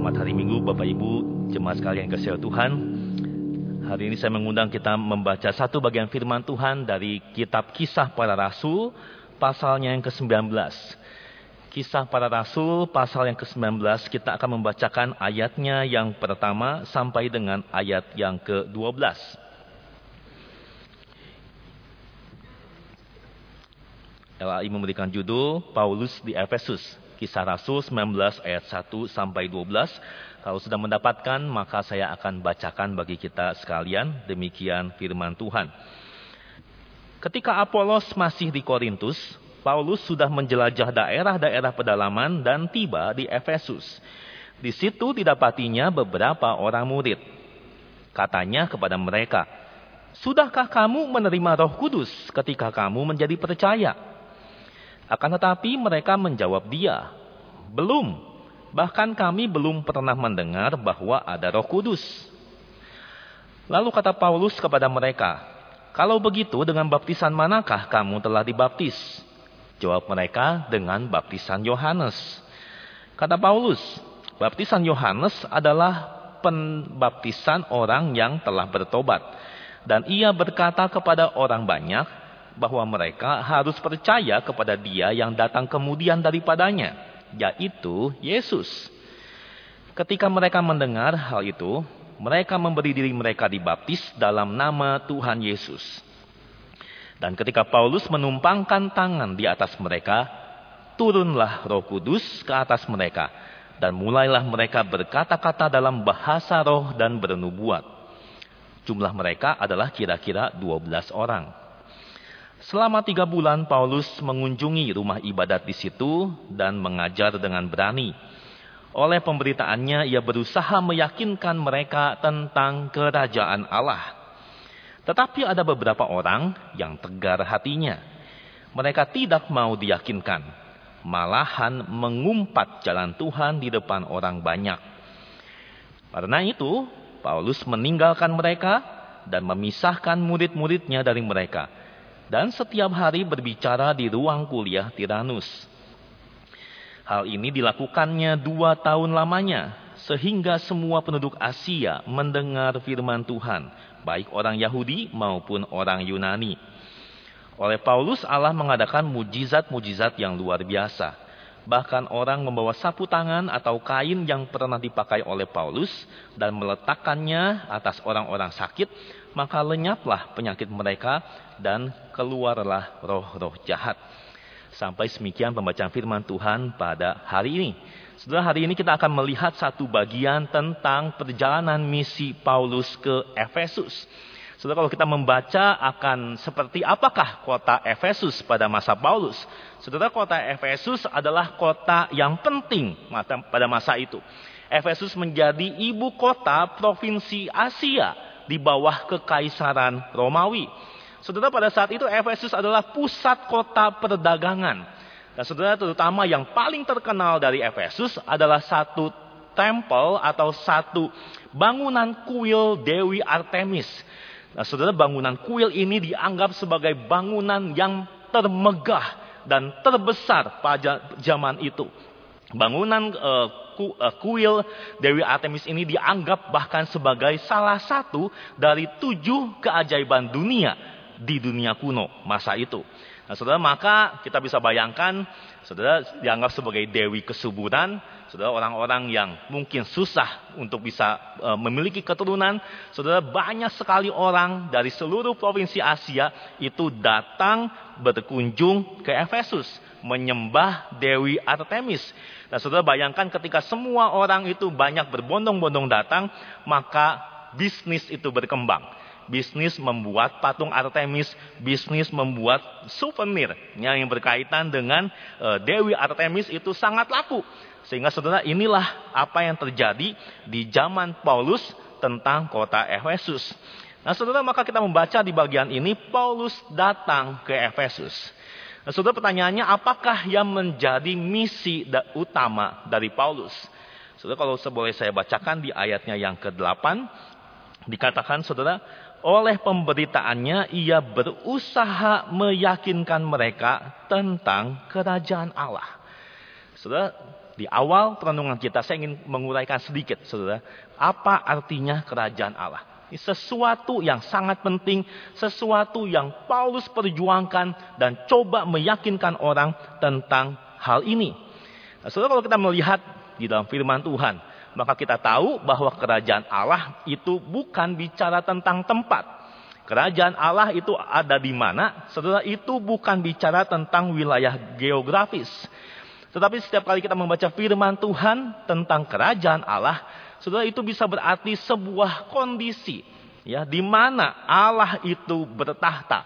Selamat hari Minggu Bapak Ibu, jemaat sekalian kasih Tuhan. Hari ini saya mengundang kita membaca satu bagian firman Tuhan dari kitab Kisah Para Rasul, pasalnya yang ke-19. Kisah Para Rasul, pasal yang ke-19, kita akan membacakan ayatnya yang pertama sampai dengan ayat yang ke-12. LAI memberikan judul Paulus di Efesus. Kisah Rasul 19 ayat 1 sampai 12. Kalau sudah mendapatkan, maka saya akan bacakan bagi kita sekalian. Demikian firman Tuhan. Ketika Apolos masih di Korintus, Paulus sudah menjelajah daerah-daerah pedalaman dan tiba di Efesus. Di situ didapatinya beberapa orang murid. Katanya kepada mereka, Sudahkah kamu menerima roh kudus ketika kamu menjadi percaya? Akan tetapi mereka menjawab dia, belum. Bahkan kami belum pernah mendengar bahwa ada roh kudus. Lalu kata Paulus kepada mereka, kalau begitu dengan baptisan manakah kamu telah dibaptis? Jawab mereka dengan baptisan Yohanes. Kata Paulus, baptisan Yohanes adalah pembaptisan orang yang telah bertobat. Dan ia berkata kepada orang banyak, bahwa mereka harus percaya kepada dia yang datang kemudian daripadanya, yaitu Yesus. Ketika mereka mendengar hal itu, mereka memberi diri mereka dibaptis dalam nama Tuhan Yesus. Dan ketika Paulus menumpangkan tangan di atas mereka, turunlah roh kudus ke atas mereka. Dan mulailah mereka berkata-kata dalam bahasa roh dan bernubuat. Jumlah mereka adalah kira-kira 12 orang. Selama tiga bulan Paulus mengunjungi rumah ibadat di situ dan mengajar dengan berani. Oleh pemberitaannya ia berusaha meyakinkan mereka tentang kerajaan Allah. Tetapi ada beberapa orang yang tegar hatinya. Mereka tidak mau diyakinkan. Malahan mengumpat jalan Tuhan di depan orang banyak. Karena itu Paulus meninggalkan mereka dan memisahkan murid-muridnya dari mereka dan setiap hari berbicara di ruang kuliah Tiranus. Hal ini dilakukannya dua tahun lamanya, sehingga semua penduduk Asia mendengar firman Tuhan, baik orang Yahudi maupun orang Yunani. Oleh Paulus, Allah mengadakan mujizat-mujizat yang luar biasa. Bahkan orang membawa sapu tangan atau kain yang pernah dipakai oleh Paulus dan meletakkannya atas orang-orang sakit, maka lenyaplah penyakit mereka dan keluarlah roh-roh jahat. Sampai semikian pembacaan firman Tuhan pada hari ini. Setelah hari ini kita akan melihat satu bagian tentang perjalanan misi Paulus ke Efesus. Saudara kalau kita membaca akan seperti apakah kota Efesus pada masa Paulus. Saudara kota Efesus adalah kota yang penting pada masa itu. Efesus menjadi ibu kota provinsi Asia di bawah kekaisaran Romawi. Saudara pada saat itu Efesus adalah pusat kota perdagangan. Dan saudara terutama yang paling terkenal dari Efesus adalah satu tempel atau satu bangunan kuil Dewi Artemis. Nah, saudara bangunan kuil ini dianggap sebagai bangunan yang termegah dan terbesar pada zaman itu. Bangunan uh, uh, kuil Dewi Artemis ini dianggap bahkan sebagai salah satu dari tujuh keajaiban dunia di dunia kuno masa itu. Nah, saudara, maka kita bisa bayangkan, saudara dianggap sebagai dewi kesuburan, saudara orang-orang yang mungkin susah untuk bisa e, memiliki keturunan, saudara banyak sekali orang dari seluruh provinsi Asia itu datang berkunjung ke Efesus menyembah Dewi Artemis. Nah, saudara bayangkan ketika semua orang itu banyak berbondong-bondong datang, maka bisnis itu berkembang bisnis membuat patung Artemis, bisnis membuat souvenir yang berkaitan dengan uh, Dewi Artemis itu sangat laku. Sehingga saudara inilah apa yang terjadi di zaman Paulus tentang kota Efesus. Nah saudara maka kita membaca di bagian ini Paulus datang ke Efesus. Nah, saudara pertanyaannya apakah yang menjadi misi utama dari Paulus? Saudara kalau boleh saya bacakan di ayatnya yang ke-8 dikatakan saudara oleh pemberitaannya ia berusaha meyakinkan mereka tentang kerajaan Allah. Saudara, di awal perenungan kita saya ingin menguraikan sedikit, saudara, apa artinya kerajaan Allah. Sesuatu yang sangat penting, sesuatu yang Paulus perjuangkan dan coba meyakinkan orang tentang hal ini. Nah, saudara, kalau kita melihat di dalam firman Tuhan, maka kita tahu bahwa kerajaan Allah itu bukan bicara tentang tempat. Kerajaan Allah itu ada di mana? Saudara, itu bukan bicara tentang wilayah geografis. Tetapi setiap kali kita membaca firman Tuhan tentang kerajaan Allah, saudara itu bisa berarti sebuah kondisi ya di mana Allah itu bertahta.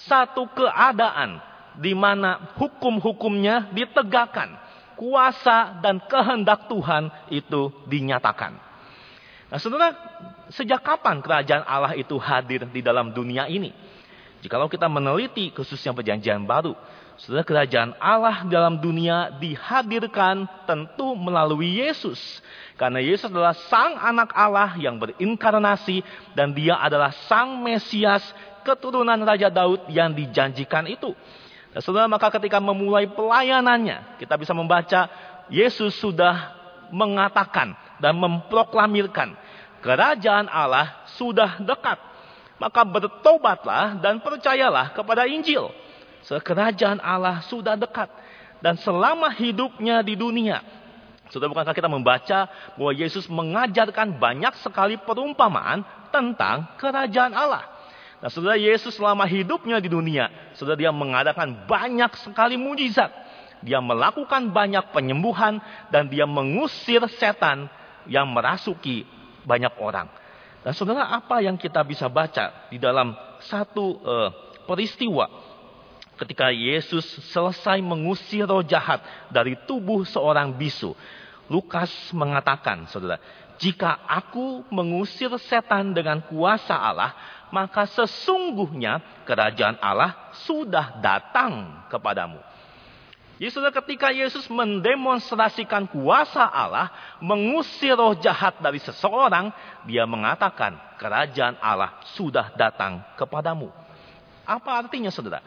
Satu keadaan di mana hukum-hukumnya ditegakkan, kuasa dan kehendak Tuhan itu dinyatakan. Nah, saudara, sejak kapan kerajaan Allah itu hadir di dalam dunia ini? Jikalau kita meneliti khususnya perjanjian baru, Saudara kerajaan Allah dalam dunia dihadirkan tentu melalui Yesus. Karena Yesus adalah sang anak Allah yang berinkarnasi dan dia adalah sang Mesias keturunan Raja Daud yang dijanjikan itu. Dan saudara maka ketika memulai pelayanannya kita bisa membaca Yesus sudah mengatakan dan memproklamirkan kerajaan Allah sudah dekat. Maka bertobatlah dan percayalah kepada Injil. Kerajaan Allah sudah dekat. Dan selama hidupnya di dunia. Sudah bukankah kita membaca bahwa Yesus mengajarkan banyak sekali perumpamaan tentang kerajaan Allah. Nah saudara Yesus selama hidupnya di dunia. Sudah dia mengadakan banyak sekali mujizat. Dia melakukan banyak penyembuhan. Dan dia mengusir setan yang merasuki banyak orang. Dan saudara apa yang kita bisa baca di dalam satu uh, peristiwa ketika Yesus selesai mengusir roh jahat dari tubuh seorang bisu. Lukas mengatakan, saudara, jika aku mengusir setan dengan kuasa Allah, maka sesungguhnya kerajaan Allah sudah datang kepadamu. Jadi saudara ketika Yesus mendemonstrasikan kuasa Allah, mengusir roh jahat dari seseorang, dia mengatakan kerajaan Allah sudah datang kepadamu. Apa artinya saudara?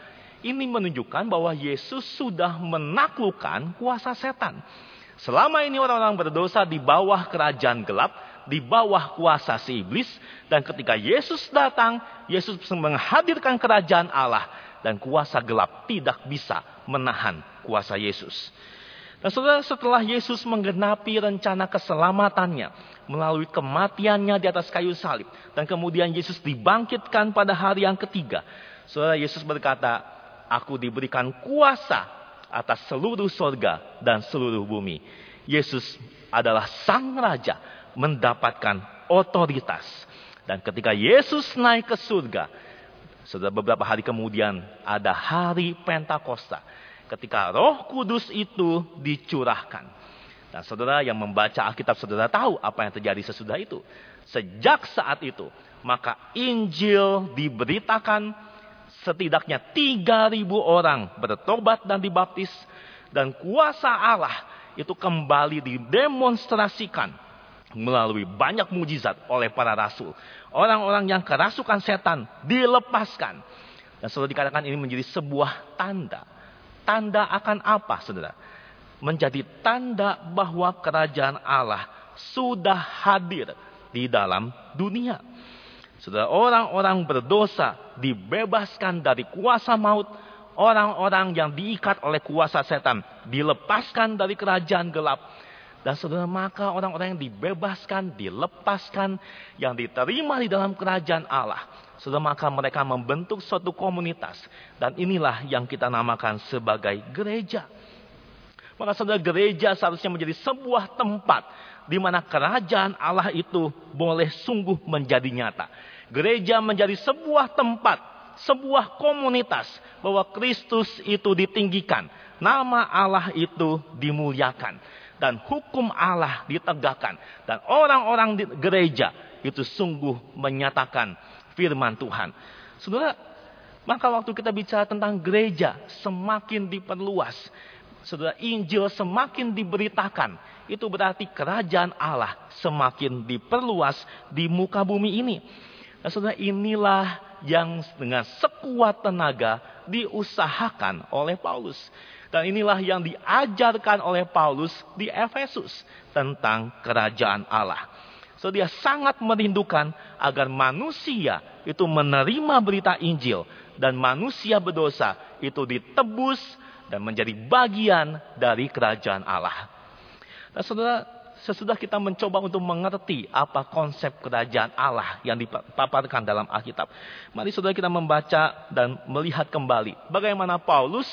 Ini menunjukkan bahwa Yesus sudah menaklukkan kuasa setan. Selama ini orang-orang berdosa di bawah kerajaan gelap, di bawah kuasa si iblis. Dan ketika Yesus datang, Yesus menghadirkan kerajaan Allah. Dan kuasa gelap tidak bisa menahan kuasa Yesus. Dan saudara setelah Yesus menggenapi rencana keselamatannya melalui kematiannya di atas kayu salib. Dan kemudian Yesus dibangkitkan pada hari yang ketiga. Saudara Yesus berkata, aku diberikan kuasa atas seluruh sorga dan seluruh bumi. Yesus adalah sang raja mendapatkan otoritas. Dan ketika Yesus naik ke surga, sudah beberapa hari kemudian ada hari Pentakosta. Ketika roh kudus itu dicurahkan. Dan saudara yang membaca Alkitab saudara tahu apa yang terjadi sesudah itu. Sejak saat itu, maka Injil diberitakan setidaknya 3000 orang bertobat dan dibaptis dan kuasa Allah itu kembali didemonstrasikan melalui banyak mujizat oleh para rasul. Orang-orang yang kerasukan setan dilepaskan. Dan selalu dikatakan ini menjadi sebuah tanda. Tanda akan apa, saudara? Menjadi tanda bahwa kerajaan Allah sudah hadir di dalam dunia. Saudara, orang-orang berdosa dibebaskan dari kuasa maut. Orang-orang yang diikat oleh kuasa setan dilepaskan dari kerajaan gelap. Dan saudara, maka orang-orang yang dibebaskan, dilepaskan, yang diterima di dalam kerajaan Allah. Saudara, maka mereka membentuk suatu komunitas. Dan inilah yang kita namakan sebagai gereja. Maka saudara, gereja seharusnya menjadi sebuah tempat di mana kerajaan Allah itu boleh sungguh menjadi nyata Gereja menjadi sebuah tempat, sebuah komunitas bahwa Kristus itu ditinggikan, nama Allah itu dimuliakan dan hukum Allah ditegakkan dan orang-orang di gereja itu sungguh menyatakan firman Tuhan. Saudara, maka waktu kita bicara tentang gereja semakin diperluas, Saudara, Injil semakin diberitakan, itu berarti kerajaan Allah semakin diperluas di muka bumi ini. Nah, saudara inilah yang dengan sekuat tenaga diusahakan oleh Paulus. Dan inilah yang diajarkan oleh Paulus di Efesus tentang kerajaan Allah. So dia sangat merindukan agar manusia itu menerima berita Injil dan manusia berdosa itu ditebus dan menjadi bagian dari kerajaan Allah. Nah, saudara, sesudah kita mencoba untuk mengerti apa konsep kerajaan Allah yang dipaparkan dalam Alkitab, mari saudara kita membaca dan melihat kembali bagaimana Paulus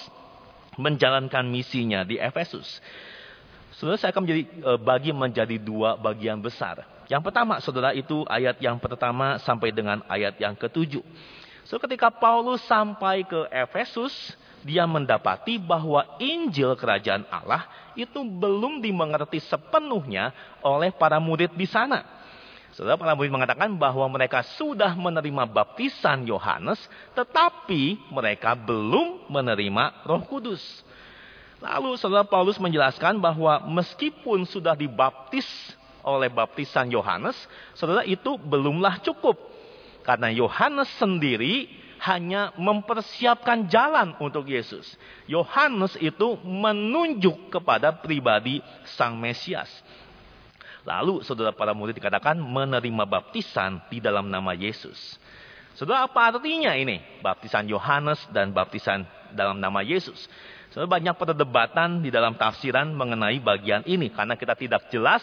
menjalankan misinya di Efesus. Saudara, saya akan menjadi eh, bagi menjadi dua bagian besar. Yang pertama, saudara, itu ayat yang pertama sampai dengan ayat yang ketujuh. So, ketika Paulus sampai ke Efesus, dia mendapati bahwa Injil Kerajaan Allah itu belum dimengerti sepenuhnya oleh para murid di sana. Saudara, para murid mengatakan bahwa mereka sudah menerima baptisan Yohanes, tetapi mereka belum menerima Roh Kudus. Lalu saudara Paulus menjelaskan bahwa meskipun sudah dibaptis oleh baptisan Yohanes, saudara itu belumlah cukup. Karena Yohanes sendiri hanya mempersiapkan jalan untuk Yesus. Yohanes itu menunjuk kepada pribadi Sang Mesias. Lalu saudara para murid dikatakan menerima baptisan di dalam nama Yesus. Saudara apa artinya ini? Baptisan Yohanes dan baptisan dalam nama Yesus. Saudara banyak perdebatan di dalam tafsiran mengenai bagian ini. Karena kita tidak jelas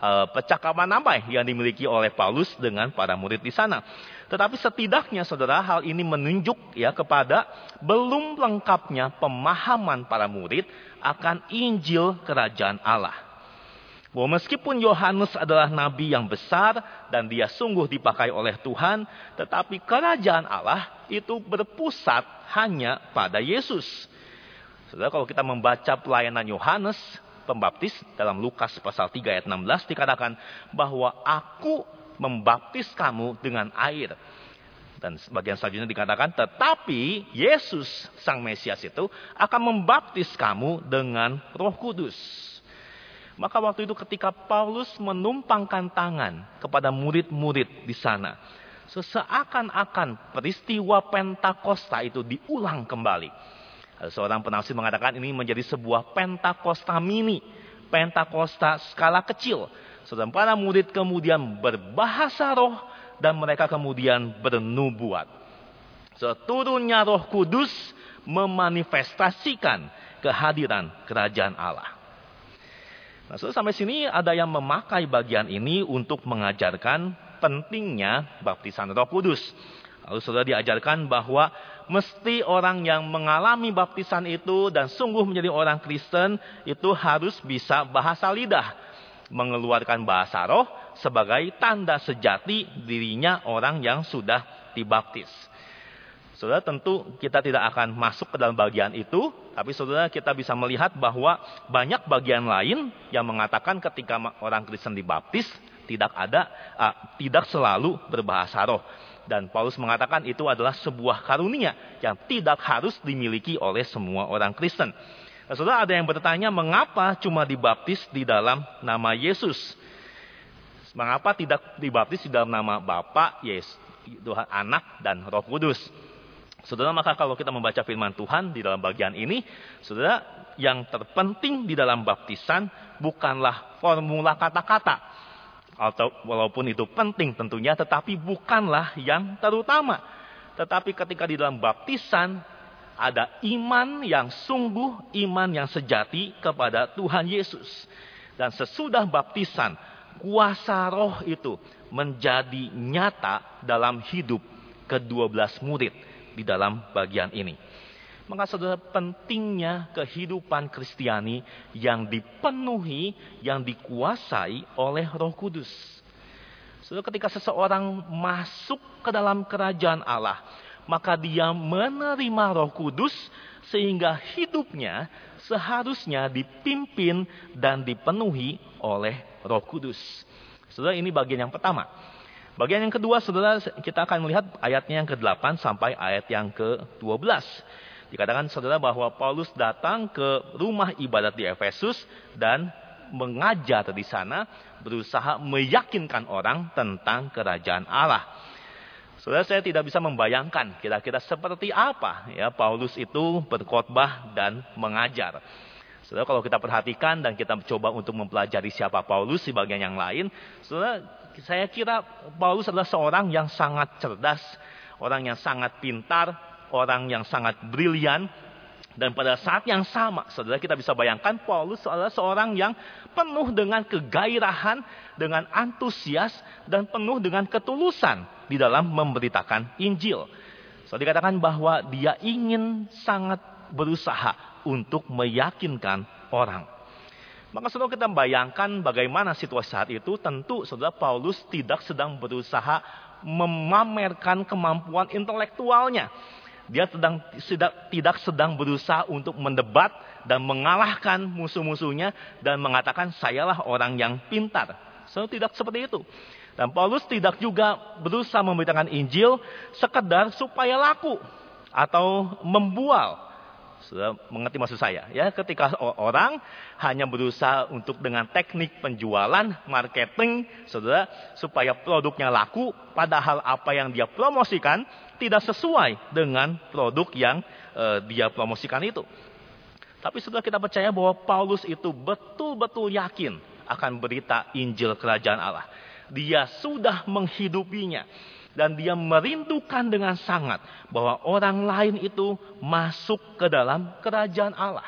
uh, percakapan apa yang dimiliki oleh Paulus dengan para murid di sana. Tetapi setidaknya saudara hal ini menunjuk ya kepada belum lengkapnya pemahaman para murid akan Injil kerajaan Allah. Bahwa meskipun Yohanes adalah nabi yang besar dan dia sungguh dipakai oleh Tuhan, tetapi kerajaan Allah itu berpusat hanya pada Yesus. Saudara, kalau kita membaca pelayanan Yohanes Pembaptis dalam Lukas pasal 3 ayat 16 dikatakan bahwa aku membaptis kamu dengan air. Dan bagian selanjutnya dikatakan, tetapi Yesus Sang Mesias itu akan membaptis kamu dengan roh kudus. Maka waktu itu ketika Paulus menumpangkan tangan kepada murid-murid di sana. Seseakan-akan peristiwa Pentakosta itu diulang kembali. Seorang penafsir mengatakan ini menjadi sebuah Pentakosta mini. Pentakosta skala kecil. Sedang para murid kemudian berbahasa roh dan mereka kemudian bernubuat. Seturunnya roh kudus memanifestasikan kehadiran kerajaan Allah. Nah, so, sampai sini ada yang memakai bagian ini untuk mengajarkan pentingnya baptisan Roh Kudus. Lalu sudah diajarkan bahwa mesti orang yang mengalami baptisan itu dan sungguh menjadi orang Kristen itu harus bisa bahasa lidah, mengeluarkan bahasa roh sebagai tanda sejati dirinya orang yang sudah dibaptis. Saudara tentu kita tidak akan masuk ke dalam bagian itu, tapi saudara kita bisa melihat bahwa banyak bagian lain yang mengatakan ketika orang Kristen dibaptis tidak ada, uh, tidak selalu berbahasa roh. Dan Paulus mengatakan itu adalah sebuah karunia yang tidak harus dimiliki oleh semua orang Kristen. Nah, saudara ada yang bertanya mengapa cuma dibaptis di dalam nama Yesus? Mengapa tidak dibaptis di dalam nama Bapa, Yesus, Tuhan Anak dan Roh Kudus? Saudara, maka kalau kita membaca firman Tuhan di dalam bagian ini, saudara, yang terpenting di dalam baptisan bukanlah formula kata-kata. Atau walaupun itu penting tentunya, tetapi bukanlah yang terutama. Tetapi ketika di dalam baptisan, ada iman yang sungguh, iman yang sejati kepada Tuhan Yesus. Dan sesudah baptisan, kuasa roh itu menjadi nyata dalam hidup kedua belas murid di dalam bagian ini. Maka saudara pentingnya kehidupan Kristiani yang dipenuhi, yang dikuasai oleh roh kudus. Saudara ketika seseorang masuk ke dalam kerajaan Allah, maka dia menerima roh kudus sehingga hidupnya seharusnya dipimpin dan dipenuhi oleh roh kudus. Saudara ini bagian yang pertama. Bagian yang kedua, saudara, kita akan melihat ayatnya yang ke-8 sampai ayat yang ke-12. Dikatakan saudara bahwa Paulus datang ke rumah ibadat di Efesus dan mengajar di sana, berusaha meyakinkan orang tentang kerajaan Allah. Saudara saya tidak bisa membayangkan kira-kira seperti apa ya Paulus itu berkhotbah dan mengajar. Saudara kalau kita perhatikan dan kita coba untuk mempelajari siapa Paulus di bagian yang lain, saudara saya kira Paulus adalah seorang yang sangat cerdas, orang yang sangat pintar, orang yang sangat brilian, dan pada saat yang sama, saudara kita bisa bayangkan Paulus adalah seorang yang penuh dengan kegairahan, dengan antusias, dan penuh dengan ketulusan di dalam memberitakan Injil. So dikatakan bahwa dia ingin sangat berusaha untuk meyakinkan orang. Maka saudara kita bayangkan bagaimana situasi saat itu, tentu saudara Paulus tidak sedang berusaha memamerkan kemampuan intelektualnya dia sedang tidak, tidak sedang berusaha untuk mendebat dan mengalahkan musuh-musuhnya dan mengatakan sayalah orang yang pintar. So, tidak seperti itu. Dan Paulus tidak juga berusaha memberitakan Injil sekedar supaya laku atau membual. Sudah mengerti maksud saya ya? Ketika orang hanya berusaha untuk dengan teknik penjualan marketing saudara supaya produknya laku padahal apa yang dia promosikan tidak sesuai dengan produk yang uh, dia promosikan itu. Tapi sudah kita percaya bahwa Paulus itu betul-betul yakin akan berita Injil kerajaan Allah dia sudah menghidupinya dan dia merindukan dengan sangat bahwa orang lain itu masuk ke dalam kerajaan Allah.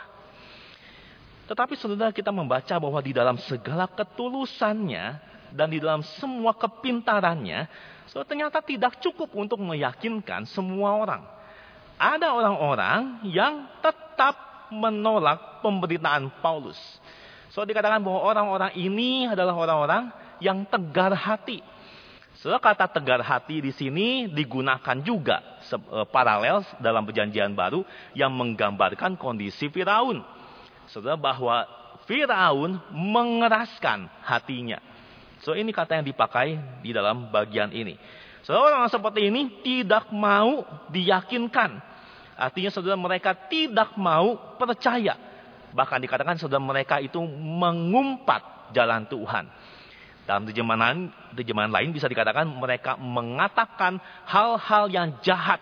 Tetapi saudara kita membaca bahwa di dalam segala ketulusannya dan di dalam semua kepintarannya, so, ternyata tidak cukup untuk meyakinkan semua orang. Ada orang-orang yang tetap menolak pemberitaan Paulus. So dikatakan bahwa orang-orang ini adalah orang-orang yang tegar hati Setelah kata tegar hati di sini digunakan juga e, paralel dalam perjanjian baru yang menggambarkan kondisi Firaun. Saudara bahwa Firaun mengeraskan hatinya. So ini kata yang dipakai di dalam bagian ini. Saudara orang seperti ini tidak mau diyakinkan. Artinya saudara mereka tidak mau percaya. Bahkan dikatakan saudara mereka itu mengumpat jalan Tuhan. Dalam terjemahan, terjemahan lain bisa dikatakan mereka mengatakan hal-hal yang jahat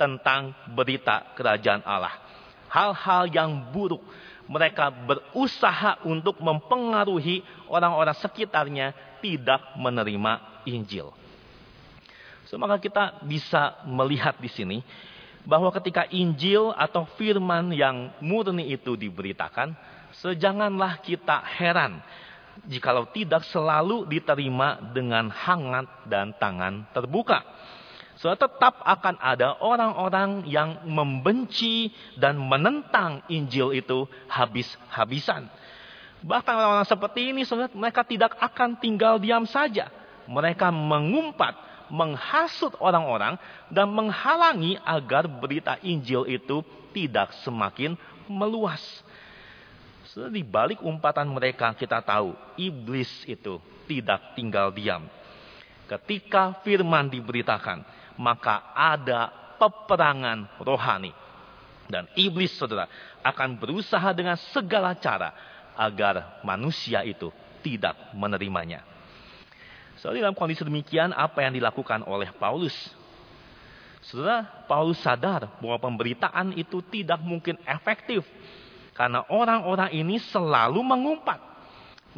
tentang berita kerajaan Allah. Hal-hal yang buruk. Mereka berusaha untuk mempengaruhi orang-orang sekitarnya tidak menerima Injil. So, kita bisa melihat di sini bahwa ketika Injil atau firman yang murni itu diberitakan, sejanganlah kita heran jikalau tidak selalu diterima dengan hangat dan tangan terbuka. So, tetap akan ada orang-orang yang membenci dan menentang Injil itu habis-habisan. Bahkan orang-orang seperti ini, mereka tidak akan tinggal diam saja. Mereka mengumpat, menghasut orang-orang, dan menghalangi agar berita Injil itu tidak semakin meluas. Di balik umpatan mereka kita tahu iblis itu tidak tinggal diam. Ketika firman diberitakan, maka ada peperangan rohani. Dan iblis saudara akan berusaha dengan segala cara agar manusia itu tidak menerimanya. So, dalam kondisi demikian, apa yang dilakukan oleh Paulus? Saudara, Paulus sadar bahwa pemberitaan itu tidak mungkin efektif karena orang-orang ini selalu mengumpat.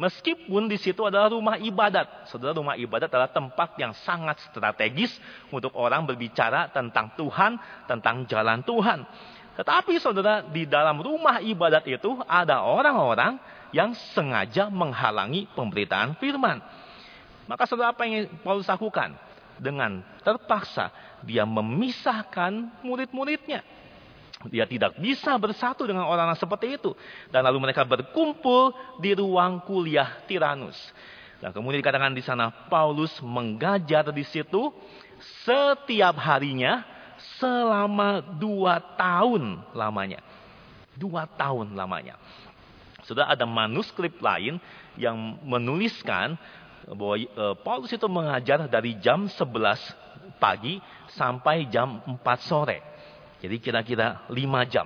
Meskipun di situ adalah rumah ibadat. Saudara, rumah ibadat adalah tempat yang sangat strategis untuk orang berbicara tentang Tuhan, tentang jalan Tuhan. Tetapi saudara, di dalam rumah ibadat itu ada orang-orang yang sengaja menghalangi pemberitaan firman. Maka saudara apa yang Paulus lakukan? Dengan terpaksa dia memisahkan murid-muridnya. Dia tidak bisa bersatu dengan orang-orang seperti itu. Dan lalu mereka berkumpul di ruang kuliah Tiranus. Dan kemudian dikatakan di sana Paulus mengajar di situ setiap harinya selama dua tahun lamanya. Dua tahun lamanya. Sudah ada manuskrip lain yang menuliskan bahwa e, Paulus itu mengajar dari jam 11 pagi sampai jam 4 sore. Jadi kira-kira lima jam.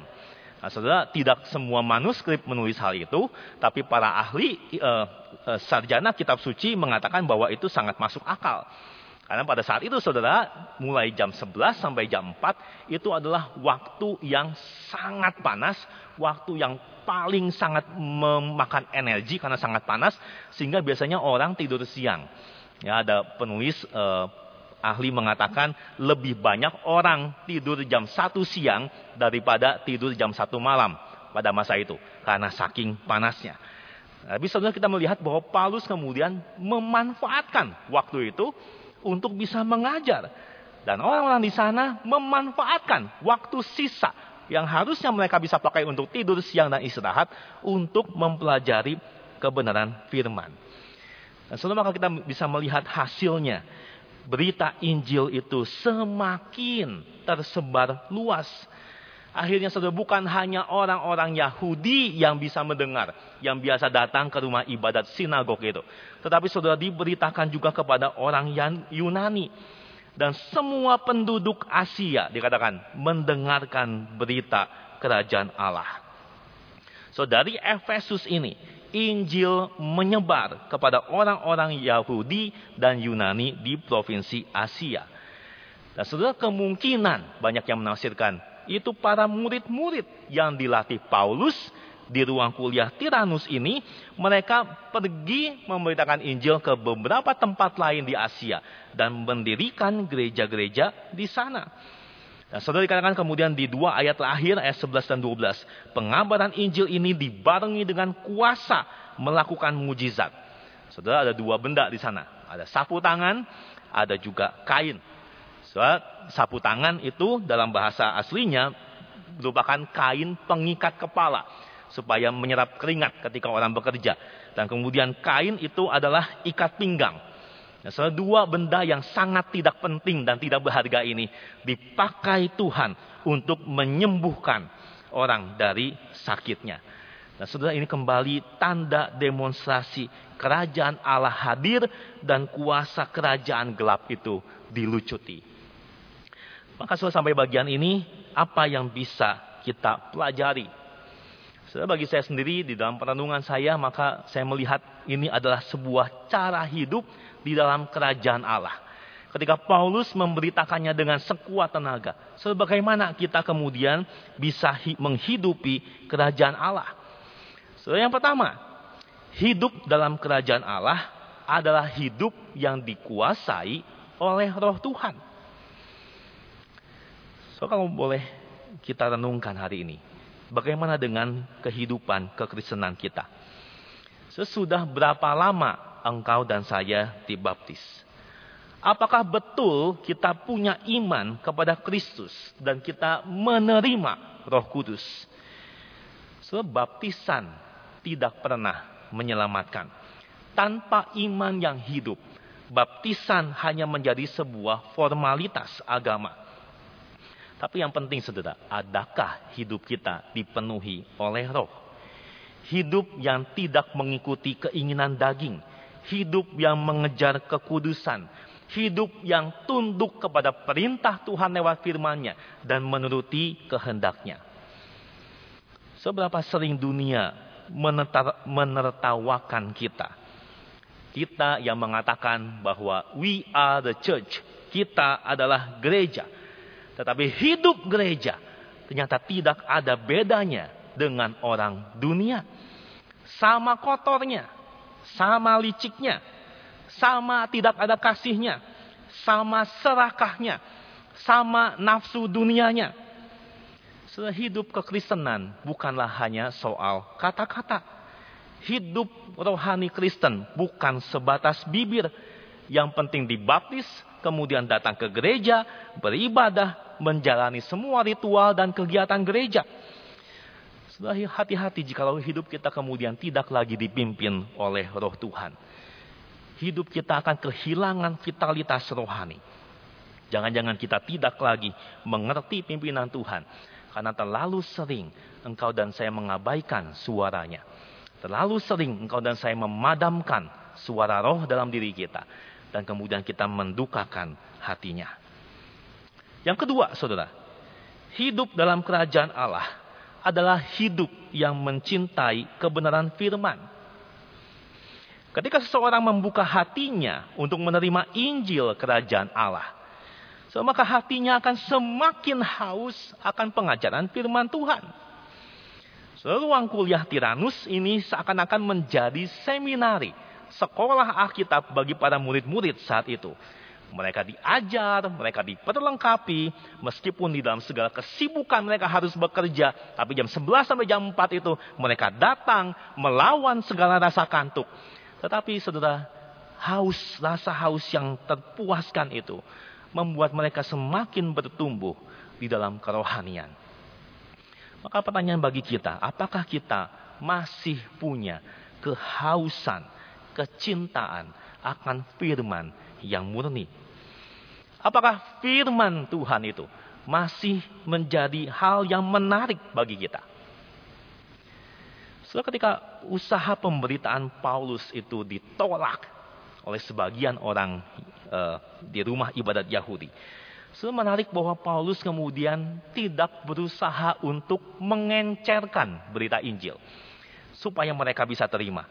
Nah, saudara, tidak semua manuskrip menulis hal itu, tapi para ahli e, e, sarjana kitab suci mengatakan bahwa itu sangat masuk akal. Karena pada saat itu saudara, mulai jam 11 sampai jam 4 itu adalah waktu yang sangat panas, waktu yang paling sangat memakan energi karena sangat panas, sehingga biasanya orang tidur siang. Ya, ada penulis eh, ahli mengatakan lebih banyak orang tidur jam 1 siang daripada tidur jam 1 malam pada masa itu karena saking panasnya. Tapi saudara kita melihat bahwa Paulus kemudian memanfaatkan waktu itu untuk bisa mengajar. Dan orang-orang di sana memanfaatkan waktu sisa yang harusnya mereka bisa pakai untuk tidur siang dan istirahat untuk mempelajari kebenaran firman. Dan setelah maka kita bisa melihat hasilnya. Berita Injil itu semakin tersebar luas Akhirnya saudara bukan hanya orang-orang Yahudi yang bisa mendengar. Yang biasa datang ke rumah ibadat sinagog itu. Tetapi saudara diberitakan juga kepada orang Yunani. Dan semua penduduk Asia dikatakan mendengarkan berita kerajaan Allah. So dari Efesus ini Injil menyebar kepada orang-orang Yahudi dan Yunani di provinsi Asia. Dan saudara kemungkinan banyak yang menafsirkan itu para murid-murid yang dilatih Paulus di ruang kuliah Tiranus ini, mereka pergi memberitakan Injil ke beberapa tempat lain di Asia dan mendirikan gereja-gereja di sana. Dan saudara dikatakan kemudian di dua ayat terakhir ayat 11 dan 12. Pengabaran Injil ini dibarengi dengan kuasa melakukan mujizat. Saudara ada dua benda di sana. Ada sapu tangan, ada juga kain. Soal sapu tangan itu dalam bahasa aslinya merupakan kain pengikat kepala supaya menyerap keringat ketika orang bekerja. Dan kemudian kain itu adalah ikat pinggang. Nah, salah dua benda yang sangat tidak penting dan tidak berharga ini dipakai Tuhan untuk menyembuhkan orang dari sakitnya. Nah, saudara ini kembali tanda demonstrasi kerajaan Allah hadir dan kuasa kerajaan gelap itu dilucuti. Maka setelah sampai bagian ini, apa yang bisa kita pelajari? Setelah bagi saya sendiri, di dalam perenungan saya, maka saya melihat ini adalah sebuah cara hidup di dalam kerajaan Allah. Ketika Paulus memberitakannya dengan sekuat tenaga. Sebagaimana kita kemudian bisa menghidupi kerajaan Allah. So, yang pertama, hidup dalam kerajaan Allah adalah hidup yang dikuasai oleh roh Tuhan. So kalau boleh kita renungkan hari ini. Bagaimana dengan kehidupan kekristenan kita? Sesudah berapa lama engkau dan saya dibaptis? Apakah betul kita punya iman kepada Kristus dan kita menerima Roh Kudus? Sebab baptisan tidak pernah menyelamatkan. Tanpa iman yang hidup, baptisan hanya menjadi sebuah formalitas agama. Tapi yang penting saudara, adakah hidup kita dipenuhi oleh roh? Hidup yang tidak mengikuti keinginan daging. Hidup yang mengejar kekudusan. Hidup yang tunduk kepada perintah Tuhan lewat firman-Nya dan menuruti kehendaknya. Seberapa sering dunia menertawakan kita. Kita yang mengatakan bahwa we are the church. Kita adalah gereja tetapi hidup gereja ternyata tidak ada bedanya dengan orang dunia. Sama kotornya, sama liciknya, sama tidak ada kasihnya, sama serakahnya, sama nafsu dunianya. Sehidup kekristenan bukanlah hanya soal kata-kata. Hidup rohani Kristen bukan sebatas bibir. Yang penting dibaptis, kemudian datang ke gereja, beribadah, menjalani semua ritual dan kegiatan gereja. Sudah hati-hati jika hidup kita kemudian tidak lagi dipimpin oleh roh Tuhan. Hidup kita akan kehilangan vitalitas rohani. Jangan-jangan kita tidak lagi mengerti pimpinan Tuhan. Karena terlalu sering engkau dan saya mengabaikan suaranya. Terlalu sering engkau dan saya memadamkan suara roh dalam diri kita. Dan kemudian kita mendukakan hatinya. Yang kedua, saudara, hidup dalam kerajaan Allah adalah hidup yang mencintai kebenaran firman. Ketika seseorang membuka hatinya untuk menerima Injil kerajaan Allah, so, maka hatinya akan semakin haus akan pengajaran firman Tuhan. So, kuliah Tiranus ini seakan-akan menjadi seminari, sekolah Alkitab bagi para murid-murid saat itu. Mereka diajar, mereka diperlengkapi, meskipun di dalam segala kesibukan mereka harus bekerja, tapi jam 11 sampai jam 4 itu mereka datang melawan segala rasa kantuk. Tetapi saudara, haus, rasa haus yang terpuaskan itu membuat mereka semakin bertumbuh di dalam kerohanian. Maka pertanyaan bagi kita, apakah kita masih punya kehausan, kecintaan akan firman yang murni? Apakah firman Tuhan itu masih menjadi hal yang menarik bagi kita? So, ketika usaha pemberitaan Paulus itu ditolak oleh sebagian orang uh, di rumah ibadat Yahudi. So, menarik bahwa Paulus kemudian tidak berusaha untuk mengencerkan berita Injil supaya mereka bisa terima.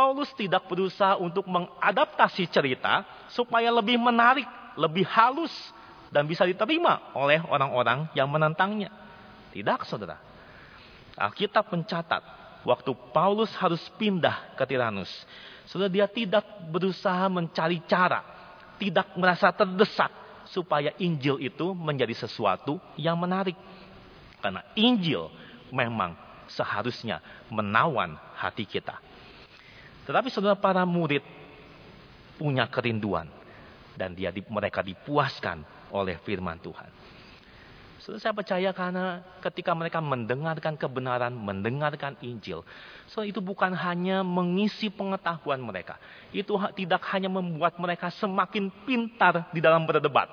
Paulus tidak berusaha untuk mengadaptasi cerita supaya lebih menarik lebih halus dan bisa diterima oleh orang-orang yang menentangnya. Tidak, saudara. Alkitab mencatat waktu Paulus harus pindah ke Tiranus. Saudara, dia tidak berusaha mencari cara, tidak merasa terdesak supaya Injil itu menjadi sesuatu yang menarik. Karena Injil memang seharusnya menawan hati kita. Tetapi saudara para murid punya kerinduan dan dia mereka dipuaskan oleh firman Tuhan. So, saya percaya karena ketika mereka mendengarkan kebenaran, mendengarkan Injil, so itu bukan hanya mengisi pengetahuan mereka. Itu tidak hanya membuat mereka semakin pintar di dalam berdebat.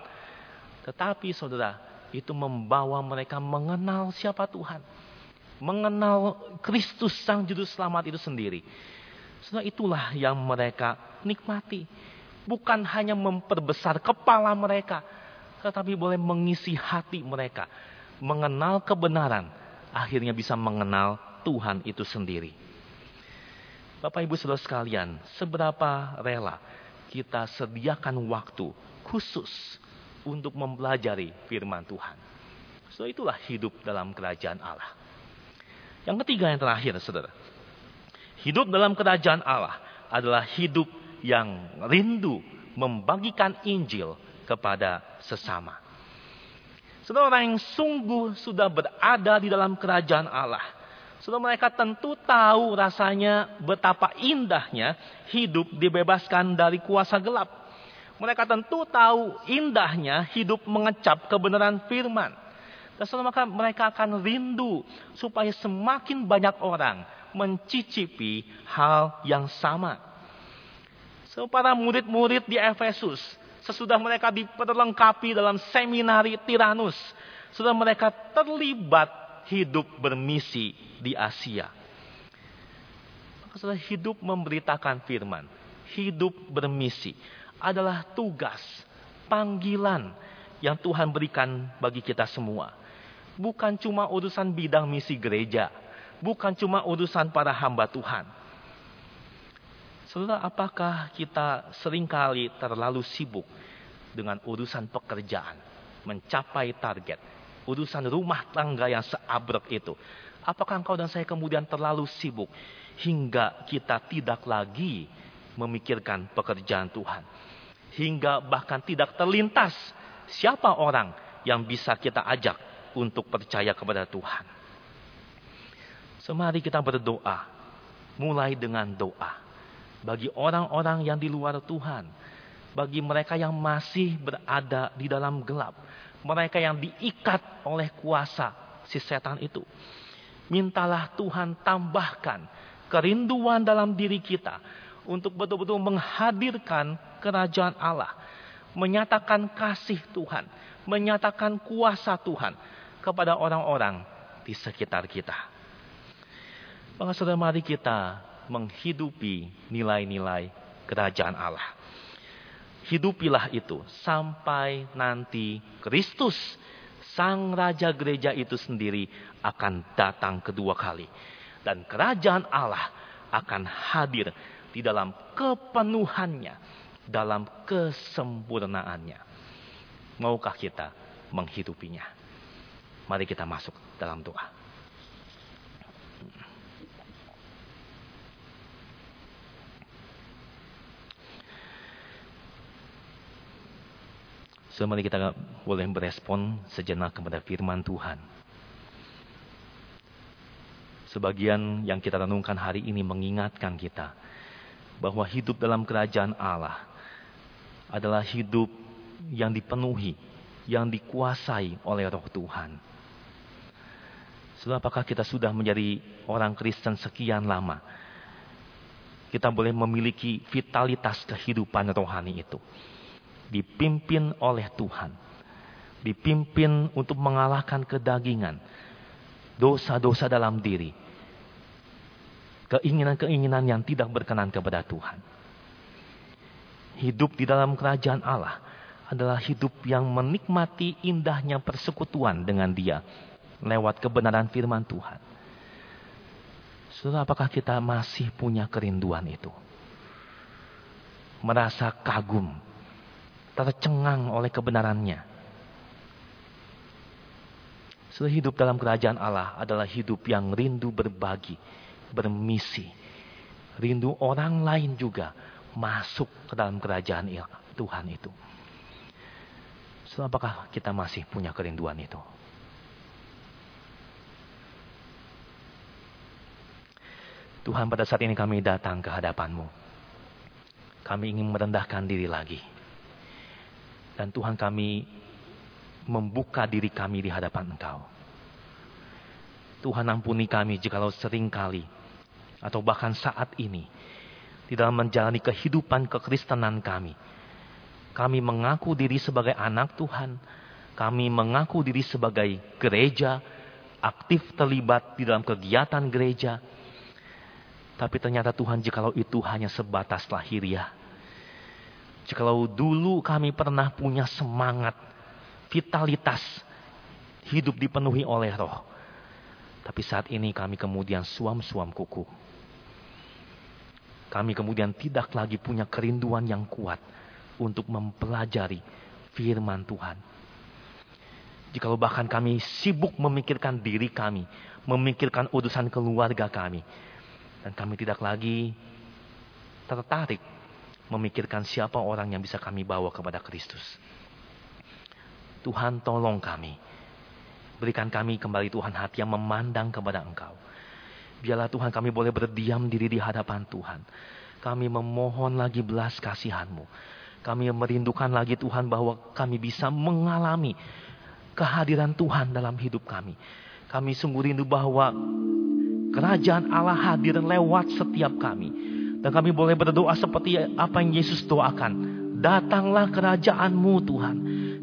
Tetapi saudara, itu membawa mereka mengenal siapa Tuhan. Mengenal Kristus Sang Juru Selamat itu sendiri. Saudara, itulah yang mereka nikmati bukan hanya memperbesar kepala mereka, tetapi boleh mengisi hati mereka, mengenal kebenaran, akhirnya bisa mengenal Tuhan itu sendiri. Bapak Ibu Saudara sekalian, seberapa rela kita sediakan waktu khusus untuk mempelajari firman Tuhan. So itulah hidup dalam kerajaan Allah. Yang ketiga yang terakhir, saudara. Hidup dalam kerajaan Allah adalah hidup yang rindu membagikan Injil kepada sesama. Saudara orang yang sungguh sudah berada di dalam kerajaan Allah. Saudara mereka tentu tahu rasanya betapa indahnya hidup dibebaskan dari kuasa gelap. Mereka tentu tahu indahnya hidup mengecap kebenaran firman. Dan saudara maka mereka akan rindu supaya semakin banyak orang mencicipi hal yang sama. So, para murid-murid di Efesus, sesudah mereka diperlengkapi dalam seminari Tiranus, sudah mereka terlibat hidup bermisi di Asia. Maka hidup memberitakan firman, hidup bermisi adalah tugas, panggilan yang Tuhan berikan bagi kita semua. Bukan cuma urusan bidang misi gereja, bukan cuma urusan para hamba Tuhan Saudara, apakah kita sering kali terlalu sibuk dengan urusan pekerjaan, mencapai target, urusan rumah tangga yang seabrek itu? Apakah engkau dan saya kemudian terlalu sibuk hingga kita tidak lagi memikirkan pekerjaan Tuhan? Hingga bahkan tidak terlintas siapa orang yang bisa kita ajak untuk percaya kepada Tuhan. Semari kita berdoa, mulai dengan doa. Bagi orang-orang yang di luar Tuhan, bagi mereka yang masih berada di dalam gelap, mereka yang diikat oleh kuasa si setan itu. Mintalah Tuhan tambahkan kerinduan dalam diri kita untuk betul-betul menghadirkan kerajaan Allah, menyatakan kasih Tuhan, menyatakan kuasa Tuhan kepada orang-orang di sekitar kita. Maka saudara mari kita menghidupi nilai-nilai kerajaan Allah. Hidupilah itu sampai nanti Kristus, Sang Raja Gereja itu sendiri akan datang kedua kali. Dan kerajaan Allah akan hadir di dalam kepenuhannya, dalam kesempurnaannya. Maukah kita menghidupinya? Mari kita masuk dalam doa. So, kita boleh berespon sejenak kepada firman Tuhan. Sebagian yang kita renungkan hari ini mengingatkan kita bahwa hidup dalam kerajaan Allah adalah hidup yang dipenuhi, yang dikuasai oleh roh Tuhan. Setelah apakah kita sudah menjadi orang Kristen sekian lama? Kita boleh memiliki vitalitas kehidupan rohani itu dipimpin oleh Tuhan. Dipimpin untuk mengalahkan kedagingan, dosa-dosa dalam diri, keinginan-keinginan yang tidak berkenan kepada Tuhan. Hidup di dalam kerajaan Allah adalah hidup yang menikmati indahnya persekutuan dengan Dia lewat kebenaran firman Tuhan. Saudara, apakah kita masih punya kerinduan itu? Merasa kagum tercengang oleh kebenarannya. Setelah hidup dalam kerajaan Allah adalah hidup yang rindu berbagi, bermisi. Rindu orang lain juga masuk ke dalam kerajaan Tuhan itu. So, apakah kita masih punya kerinduan itu? Tuhan pada saat ini kami datang ke hadapanmu. Kami ingin merendahkan diri lagi dan Tuhan kami membuka diri kami di hadapan Engkau. Tuhan ampuni kami jikalau sering kali atau bahkan saat ini di dalam menjalani kehidupan kekristenan kami. Kami mengaku diri sebagai anak Tuhan. Kami mengaku diri sebagai gereja, aktif terlibat di dalam kegiatan gereja. Tapi ternyata Tuhan jikalau itu hanya sebatas lahiriah Jikalau dulu kami pernah punya semangat, vitalitas, hidup dipenuhi oleh roh. Tapi saat ini kami kemudian suam-suam kuku. Kami kemudian tidak lagi punya kerinduan yang kuat untuk mempelajari firman Tuhan. Jikalau bahkan kami sibuk memikirkan diri kami, memikirkan urusan keluarga kami, dan kami tidak lagi tertarik memikirkan siapa orang yang bisa kami bawa kepada Kristus. Tuhan tolong kami. Berikan kami kembali Tuhan hati yang memandang kepada Engkau. Biarlah Tuhan kami boleh berdiam diri di hadapan Tuhan. Kami memohon lagi belas kasihan-Mu. Kami merindukan lagi Tuhan bahwa kami bisa mengalami kehadiran Tuhan dalam hidup kami. Kami sungguh rindu bahwa kerajaan Allah hadir lewat setiap kami dan kami boleh berdoa seperti apa yang Yesus doakan. Datanglah kerajaanmu Tuhan.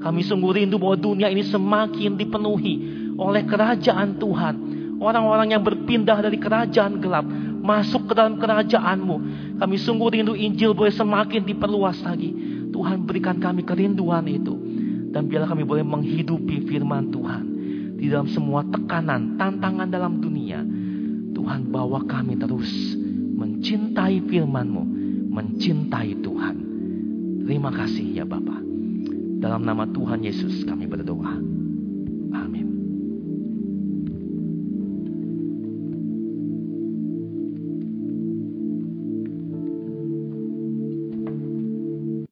Kami sungguh rindu bahwa dunia ini semakin dipenuhi oleh kerajaan Tuhan. Orang-orang yang berpindah dari kerajaan gelap masuk ke dalam kerajaanmu. Kami sungguh rindu Injil boleh semakin diperluas lagi. Tuhan berikan kami kerinduan itu. Dan biarlah kami boleh menghidupi firman Tuhan. Di dalam semua tekanan, tantangan dalam dunia. Tuhan bawa kami terus mencintai firman-Mu, mencintai Tuhan. Terima kasih ya Bapa. Dalam nama Tuhan Yesus kami berdoa.